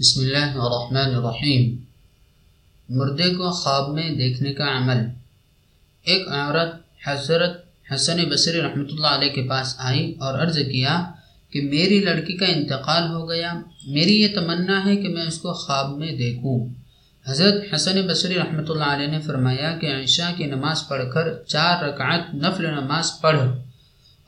بسم اللہ الرحمن الرحیم۔ مردے کو خواب میں دیکھنے کا عمل۔ ایک عورت حضرت حسن بصری رحمۃ اللہ علیہ کے پاس آئی اور عرض کیا کہ میری لڑکی کا انتقال ہو گیا۔ میری یہ تمنا ہے کہ میں اس کو خواب میں دیکھوں۔ حضرت حسن بصری رحمۃ اللہ علیہ نے فرمایا کہ عائشہ کی نماز پڑھ کر چار رکعت نفل نماز پڑھ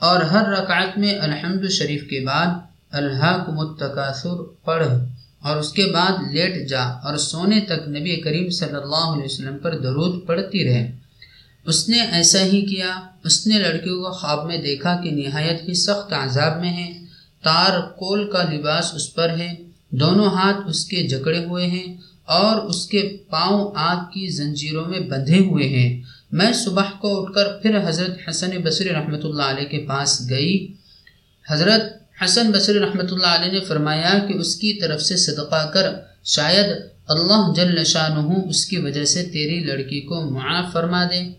اور ہر رکعت میں الحمد شریف کے بعد اللہ کو متقاصر پڑھ۔ اور اس کے بعد لیٹ جا اور سونے تک نبی کریم صلی اللہ علیہ وسلم پر درود پڑتی رہے۔ اس نے ایسا ہی کیا۔ اس نے لڑکیوں کو خواب میں دیکھا کہ نہایت ہی سخت عذاب میں ہے تار کول کا لباس اس پر ہے۔ دونوں ہاتھ اس کے جکڑے ہوئے ہیں اور اس کے پاؤں آگ کی زنجیروں میں بندھے ہوئے ہیں۔ میں صبح کو اٹھ کر پھر حضرت حسن بصری رحمۃ اللہ علیہ کے پاس گئی۔ حضرت حسن بصری رحمۃ اللہ علیہ نے فرمایا کہ اس کی طرف سے صدقہ کر، شاید اللہ جل شاہ اس کی وجہ سے تیری لڑکی کو معاف فرما دے۔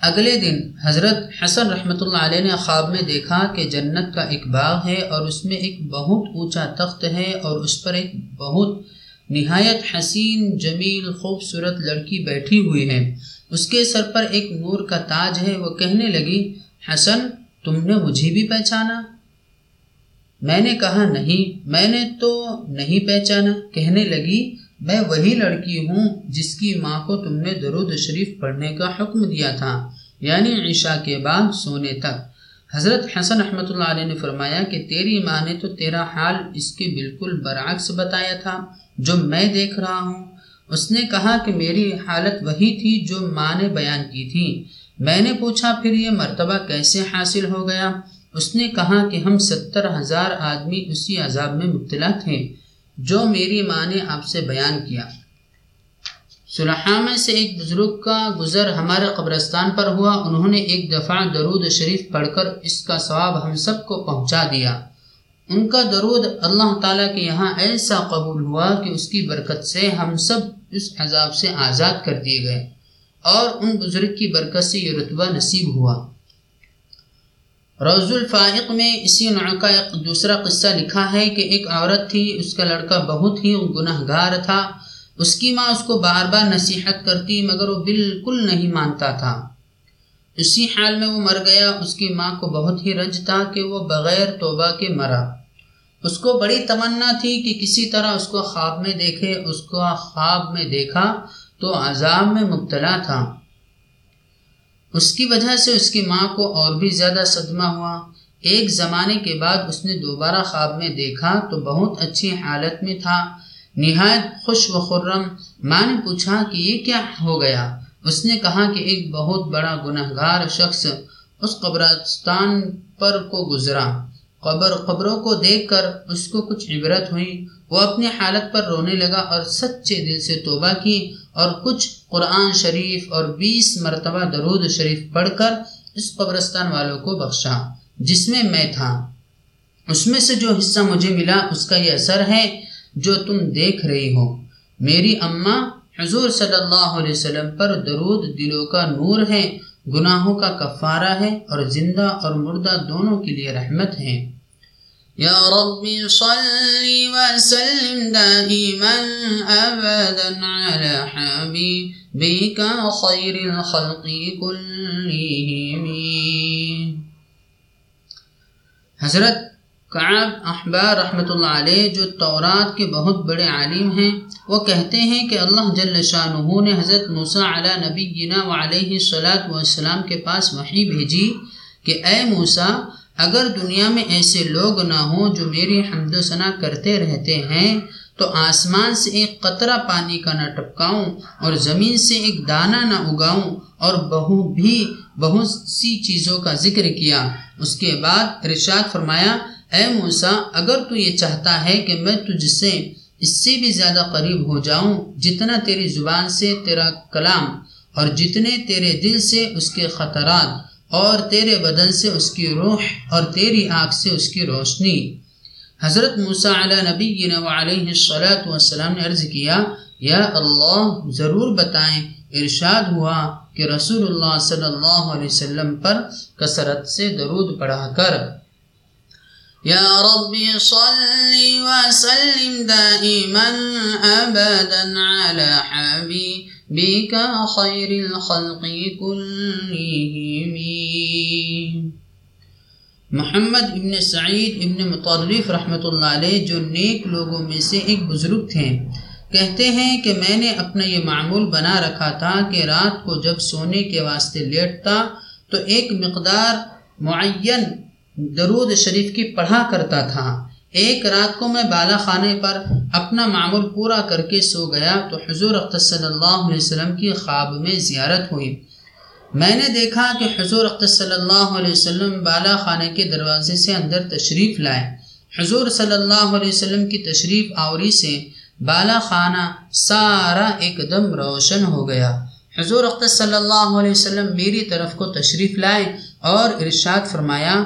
اگلے دن حضرت حسن رحمۃ اللہ علیہ نے خواب میں دیکھا کہ جنت کا ایک باغ ہے اور اس میں ایک بہت اونچا تخت ہے اور اس پر ایک بہت نہایت حسین، جمیل، خوبصورت لڑکی بیٹھی ہوئی ہے۔ اس کے سر پر ایک نور کا تاج ہے۔ وہ کہنے لگی، حسن، تم نے مجھے بھی پہچانا۔ میں نے کہا نہیں، میں نے تو نہیں پہچانا، کہنے لگی، میں وہی لڑکی ہوں جس کی ماں کو تم نے درود شریف پڑھنے کا حکم دیا تھا یعنی عشاء کے بعد سونے تک۔ حضرت حسن احمد اللہ علیہ نے فرمایا کہ تیری ماں نے تو تیرا حال اس کے بالکل برعکس بتایا تھا جو میں دیکھ رہا ہوں۔ اس نے کہا کہ میری حالت وہی تھی جو ماں نے بیان کی تھی۔ میں نے پوچھا پھر یہ مرتبہ کیسے حاصل ہو گیا؟ اس نے کہا کہ ہم ستر ہزار آدمی اسی عذاب میں مبتلا تھے، جو میری ماں نے آپ سے بیان کیا۔ میں سے ایک بزرگ کا گزر ہمارے قبرستان پر ہوا، انہوں نے ایک دفعہ درود شریف پڑھ کر اس کا ثواب ہم سب کو پہنچا دیا۔ ان کا درود اللہ تعالیٰ کے یہاں ایسا قبول ہوا کہ اس کی برکت سے ہم سب اس عذاب سے آزاد کر دیے گئے، اور ان بزرگ کی برکت سے یہ رتبہ نصیب ہوا۔ روز الفائق میں اسی نوع کا ایک دوسرا قصہ لکھا ہے کہ ایک عورت تھی، اس کا لڑکا بہت ہی گناہ گار تھا۔ اس کی ماں اس کو بار بار نصیحت کرتی مگر وہ بالکل نہیں مانتا تھا۔ اسی حال میں وہ مر گیا۔ اس کی ماں کو بہت ہی رنج تھا کہ وہ بغیر توبہ کے مرا۔ اس کو بڑی تمنا تھی کہ کسی طرح اس کو خواب میں دیکھے۔ اس کو خواب میں دیکھا تو عذاب میں مبتلا تھا۔ اس کی وجہ سے اس کی ماں کو اور بھی زیادہ صدمہ ہوا۔ ایک زمانے کے بعد اس نے دوبارہ خواب میں دیکھا تو بہت اچھی حالت میں تھا۔ نہایت خوش و خرم۔ ماں نے پوچھا کہ یہ کیا ہو گیا؟ اس نے کہا کہ ایک بہت بڑا گناہ گار شخص اس قبرستان پر کو گزرا۔ قبر قبروں کو دیکھ کر اس کو کچھ عبرت ہوئی۔ وہ اپنی حالت پر رونے لگا اور سچے دل سے توبہ کی۔ اور کچھ قرآن شریف اور بیس مرتبہ درود شریف پڑھ کر اس قبرستان والوں کو بخشا، جس میں میں تھا۔ اس میں سے جو حصہ مجھے ملا، اس کا یہ اثر ہے جو تم دیکھ رہی ہو۔ میری اماں حضور صلی اللہ علیہ وسلم پر درود دلوں کا نور ہے، گناہوں کا کفارہ ہے اور زندہ اور مردہ دونوں کے لیے رحمت ہے۔ يا رب صل وسلم دائما أبدا على حبيبك خير الخلق كلهم. حضرت کعب احبار رحمۃ اللہ علیہ جو تورات کے بہت بڑے عالم ہیں وہ کہتے ہیں کہ اللہ جل شاہ نے حضرت موسیٰ علیہ نبی گنا و علیہ والسلام کے پاس وحی بھیجی کہ اے موسیٰ اگر دنیا میں ایسے لوگ نہ ہوں جو میری حمد و ثنا کرتے رہتے ہیں، تو آسمان سے ایک قطرہ پانی کا نہ ٹپکاؤں اور زمین سے ایک دانہ نہ اگاؤں اور بہو بھی بہت سی چیزوں کا ذکر کیا۔ اس کے بعد رشاد فرمایا، اے موسا اگر تو یہ چاہتا ہے کہ میں تجھ سے اس سے بھی زیادہ قریب ہو جاؤں جتنا تیری زبان سے تیرا کلام اور جتنے تیرے دل سے اس کے خطرات اور تیرے بدن سے اس کی روح اور تیری آنکھ سے اس کی روشنی۔ حضرت موسیٰ علیہ نبی علیہ الصلاۃ والسلام نے عرض کیا، یا اللہ، ضرور بتائیں، ارشاد ہوا کہ رسول اللہ صلی اللہ علیہ وسلم پر کثرت سے درود پڑھا کر۔ يا ربي صل وسلم دائما أبدا على حبيبك خير الخلق كلهم محمد ابن سعید ابن مطرف رحمۃ اللہ علیہ جو نیک لوگوں میں سے ایک بزرگ تھے، کہتے ہیں کہ میں نے اپنا یہ معمول بنا رکھا تھا کہ رات کو جب سونے کے واسطے لیٹتا تو ایک مقدار معین درود شریف کی پڑھا کرتا تھا۔ ایک رات کو میں بالا خانے پر اپنا معمول پورا کر کے سو گیا تو حضور اخت صلی اللہ علیہ وسلم کی خواب میں زیارت ہوئی۔ میں نے دیکھا کہ حضور اخت صلی اللہ علیہ وسلم بالا خانے کے دروازے سے اندر تشریف لائے۔ حضور صلی اللہ علیہ وسلم کی تشریف آوری سے بالا خانہ سارا ایک دم روشن ہو گیا۔ حضور اخت صلی اللہ علیہ وسلم میری طرف کو تشریف لائے اور ارشاد فرمایا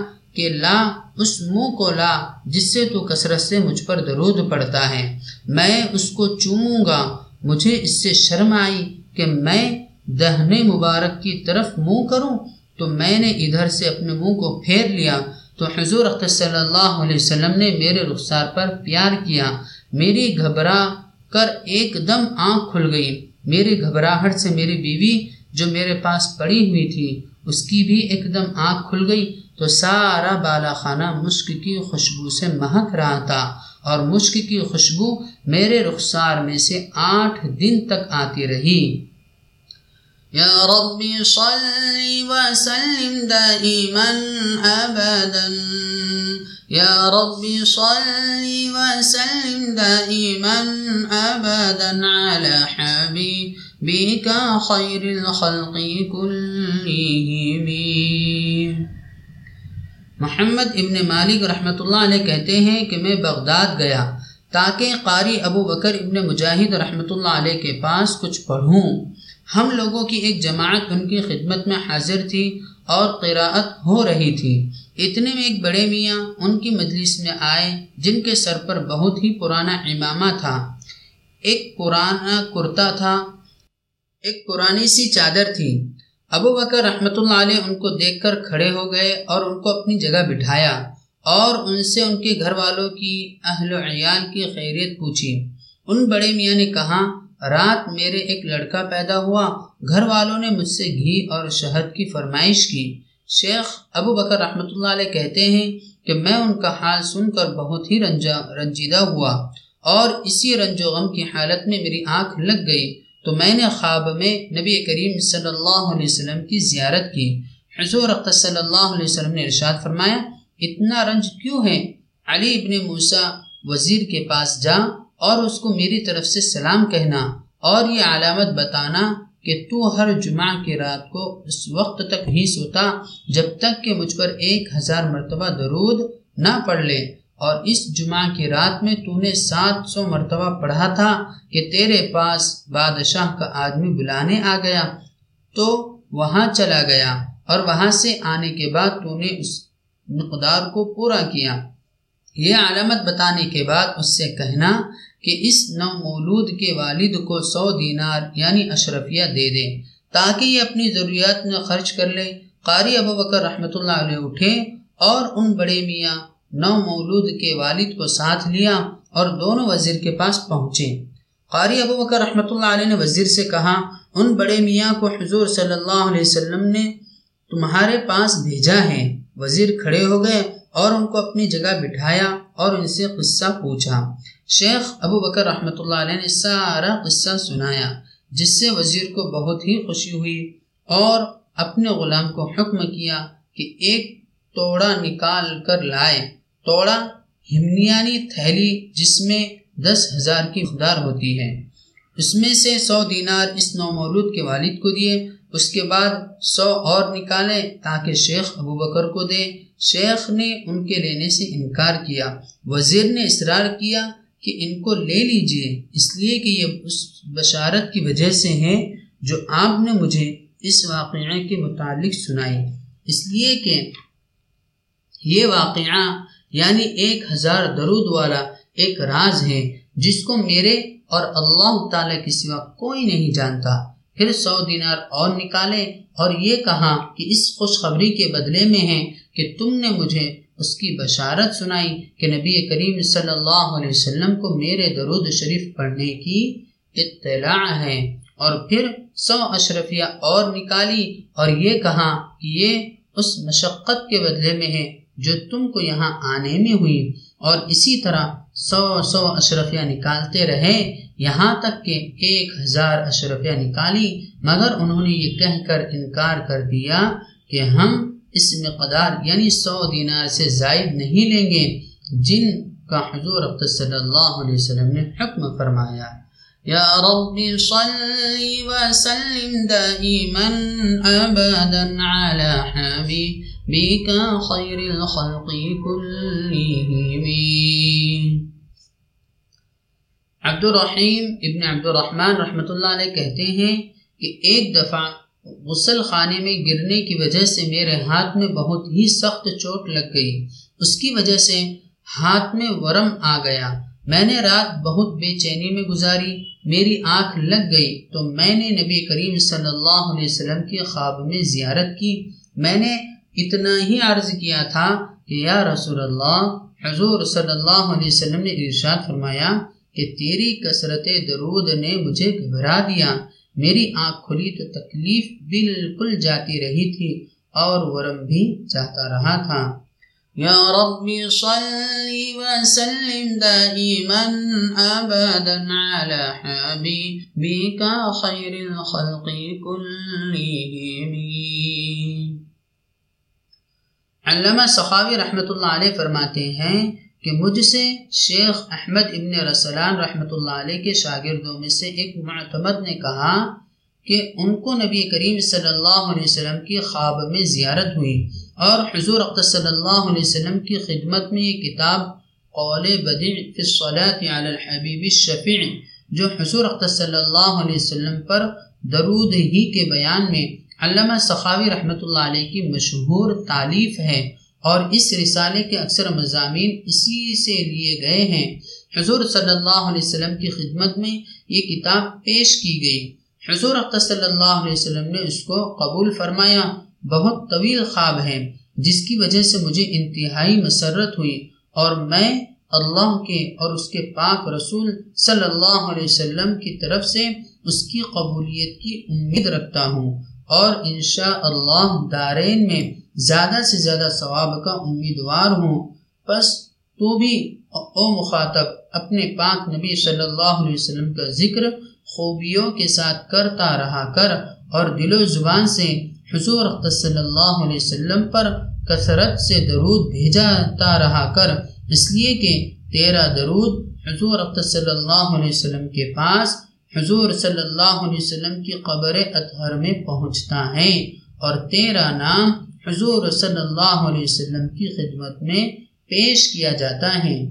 کہ لا، اس منہ کو لا، جس سے تو کثرت سے مجھ پر درود پڑتا ہے۔ میں اس کو چوموں گا۔ مجھے اس سے شرم آئی کہ میں دہنے مبارک کی طرف منہ کروں۔ تو میں نے ادھر سے اپنے منہ کو پھیر لیا۔ تو حضور اخت صلی اللہ علیہ وسلم نے میرے رخسار پر پیار کیا۔ میری گھبرا کر ایک دم آنکھ کھل گئی۔ میری گھبراہٹ سے میری بیوی جو میرے پاس پڑی ہوئی تھی، اس کی بھی ایک دم آنکھ کھل گئی۔ تو سارا بالا خانہ مشک کی خوشبو سے مہک رہا تھا اور مشک کی خوشبو میرے رخسار میں سے آٹھ دن تک آتی رہی۔ یا ربی صلی وسلم دائما ابدا۔ یا ربی صلی وسلم دائما ابدا على حبیبک خیر الخلق کلهم محمد ابن مالک رحمۃ اللہ علیہ کہتے ہیں کہ میں بغداد گیا تاکہ قاری ابو بکر ابن مجاہد رحمۃ اللہ علیہ کے پاس کچھ پڑھوں۔ ہم لوگوں کی ایک جماعت ان کی خدمت میں حاضر تھی اور قراءت ہو رہی تھی۔ اتنے میں ایک بڑے میاں ان کی مجلس میں آئے جن کے سر پر بہت ہی پرانا امامہ تھا۔ ایک پرانا کرتا تھا، ایک پرانی سی چادر تھی۔ ابو بکر رحمۃ اللہ علیہ ان کو دیکھ کر کھڑے ہو گئے اور ان کو اپنی جگہ بٹھایا اور ان سے ان کے گھر والوں کی اہل و عیال کی خیریت پوچھی۔ ان بڑے میاں نے کہا، رات میرے ایک لڑکا پیدا ہوا، گھر والوں نے مجھ سے گھی اور شہد کی فرمائش کی۔ شیخ ابو بکر رحمۃ اللہ علیہ کہتے ہیں کہ میں ان کا حال سن کر بہت ہی رنجا، رنجیدہ ہوا اور اسی رنج و غم کی حالت میں میری آنکھ لگ گئی۔ تو میں نے خواب میں نبی کریم صلی اللہ علیہ وسلم کی زیارت کی۔ حضور صلی اللہ علیہ وسلم نے ارشاد فرمایا، اتنا رنج کیوں ہے؟ علی ابن موسا وزیر کے پاس جا اور اس کو میری طرف سے سلام کہنا اور یہ علامت بتانا کہ تو ہر جمعہ کی رات کو اس وقت تک ہی سوتا جب تک کہ مجھ پر ایک ہزار مرتبہ درود نہ پڑھ لے۔ اور اس جمعہ کی رات میں تو نے سات سو مرتبہ پڑھا تھا کہ تیرے پاس بادشاہ کا آدمی بلانے آ گیا۔ تو وہاں چلا گیا اور وہاں سے آنے کے بعد تو نے اس مقدار کو پورا کیا۔ یہ علامت بتانے کے بعد اس سے کہنا کہ اس نو مولود کے والد کو سو دینار یعنی اشرفیہ دے دے تاکہ یہ اپنی ضروریات میں خرچ کر لے۔ قاری ابو بکر رحمۃ اللہ علیہ اٹھے اور ان بڑے میاں نو مولود کے والد کو ساتھ لیا اور دونوں وزیر کے پاس پہنچے۔ قاری ابو بکر رحمۃ اللہ علیہ نے وزیر سے کہا، ان بڑے میاں کو حضور صلی اللہ علیہ وسلم نے تمہارے پاس بھیجا ہے۔ وزیر کھڑے ہو گئے اور ان کو اپنی جگہ بٹھایا اور ان سے قصہ پوچھا۔ شیخ ابو بکر رحمۃ اللہ علیہ نے سارا قصہ سنایا، جس سے وزیر کو بہت ہی خوشی ہوئی اور اپنے غلام کو حکم کیا کہ ایک توڑا نکال کر لائے۔ توڑا ہمنیانی تھیلی جس میں دس ہزار کی خدار ہوتی ہے۔ اس میں سے سو دینار اس نو مولود کے والد کو دیے۔ اس کے بعد سو اور نکالے تاکہ شیخ ابو بکر کو دے۔ شیخ نے ان کے لینے سے انکار کیا۔ وزیر نے اصرار کیا کہ ان کو لے لیجیے۔ اس لیے کہ یہ اس بشارت کی وجہ سے ہیں جو آپ نے مجھے اس واقعے کے متعلق سنائی۔ اس لیے کہ یہ واقعہ یعنی ایک ہزار درود والا ایک راز ہے جس کو میرے اور اللہ تعالی کے سوا کوئی نہیں جانتا۔ پھر سو دینار اور نکالے اور یہ کہا کہ اس خوشخبری کے بدلے میں ہے کہ تم نے مجھے اس کی بشارت سنائی کہ نبی کریم صلی اللہ علیہ وسلم کو میرے درود شریف پڑھنے کی اطلاع ہے۔ اور پھر سو اشرفیہ اور نکالی اور یہ کہا کہ یہ اس مشقت کے بدلے میں ہے۔ جو تم کو یہاں آنے میں ہوئی اور اسی طرح سو سو اشرفیہ نکالتے رہے، یہاں تک کہ ایک ہزار اشرفیہ نکالی، مگر انہوں نے یہ کہہ کر انکار کر دیا کہ ہم اس مقدار یعنی سو دینار سے زائد نہیں لیں گے، جن کا حضور صلی اللہ علیہ وسلم نے حکم فرمایا۔ یا رب صل وسلم دائما ابدا على حبيبك خير الخلق كلهم. عبد الرحیم ابن عبد الرحمن رحمۃ اللہ علیہ کہتے ہیں کہ ایک دفعہ غسل خانے میں گرنے کی وجہ سے میرے ہاتھ میں بہت ہی سخت چوٹ لگ گئی۔ اس کی وجہ سے ہاتھ میں ورم آ گیا۔ میں نے رات بہت بے چینی میں گزاری، میری آنکھ لگ گئی۔ تو میں نے نبی کریم صلی اللہ علیہ وسلم کی خواب میں زیارت کی۔ میں نے اتنا ہی عرض کیا تھا کہ یا رسول اللہ، حضور صلی اللہ علیہ وسلم نے ارشاد فرمایا کہ تیری کثرت درود نے مجھے گھبرا دیا۔ میری آنکھ کھلی تو تکلیف بالکل جاتی رہی تھی اور ورم بھی چاہتا رہا تھا۔ یا رب صل وسلم دائما ابدا على حبيبك خير الخلق كلهم علامہ سخاوی رحمۃ اللہ علیہ فرماتے ہیں کہ مجھ سے شیخ احمد ابن رسلان رحمۃ اللہ علیہ کے شاگردوں میں سے ایک معتمد نے کہا کہ ان کو نبی کریم صلی اللہ علیہ وسلم کی خواب میں زیارت ہوئی اور حضور صلی اللہ علیہ وسلم کی خدمت میں یہ کتاب قول بدع فی الصلاة علی الحبیب الشفیع، جو حضور صلی اللہ علیہ وسلم پر درود ہی کے بیان میں علامہ سخاوی رحمۃ اللہ علیہ کی مشہور تعلیف ہے اور اس رسالے کے اکثر مضامین اسی سے لیے گئے ہیں۔ حضور صلی اللہ علیہ وسلم کی خدمت میں یہ کتاب پیش کی گئی۔ حضور صلی اللہ علیہ وسلم نے اس کو قبول فرمایا۔ بہت طویل خواب ہے، جس کی وجہ سے مجھے انتہائی مسرت ہوئی اور میں اللہ کے اور اس کے پاک رسول صلی اللہ علیہ وسلم کی طرف سے اس کی قبولیت کی امید رکھتا ہوں۔ اور انشاء اللہ دارین میں زیادہ سے زیادہ ثواب کا امیدوار ہوں۔ بس تو بھی او مخاطب اپنے پاک نبی صلی اللہ علیہ وسلم کا ذکر خوبیوں کے ساتھ کرتا رہا کر اور دل و زبان سے حضور صلی اللہ علیہ وسلم پر کثرت سے درود بھیجاتا رہا کر، اس لیے کہ تیرا درود حضور صلی اللہ علیہ وسلم کے پاس حضور صلی اللہ علیہ وسلم کی قبر اطہر میں پہنچتا ہے اور تیرا نام حضور صلی اللہ علیہ وسلم کی خدمت میں پیش کیا جاتا ہے۔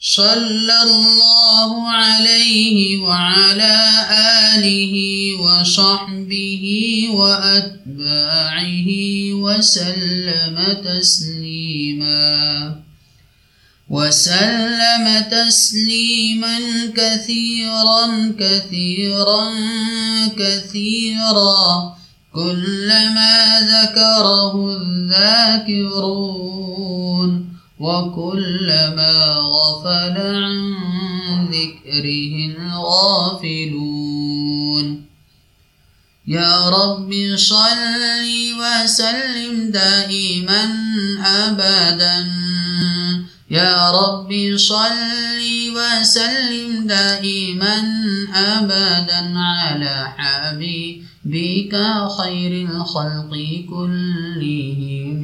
صلی اللہ علیہ وعلا آلہ وصحبہ وأتباعہ وسلم تسلیما۔ وسلم تسليما كثيرا كثيرا كثيرا كلما ذكره الذاكرون وكلما غفل عن ذكره الغافلون. يا رب صل وسلم دائما أبدا. يا رب صل وسلم دائما أبدا على حبيبك خير الخلق كلهم.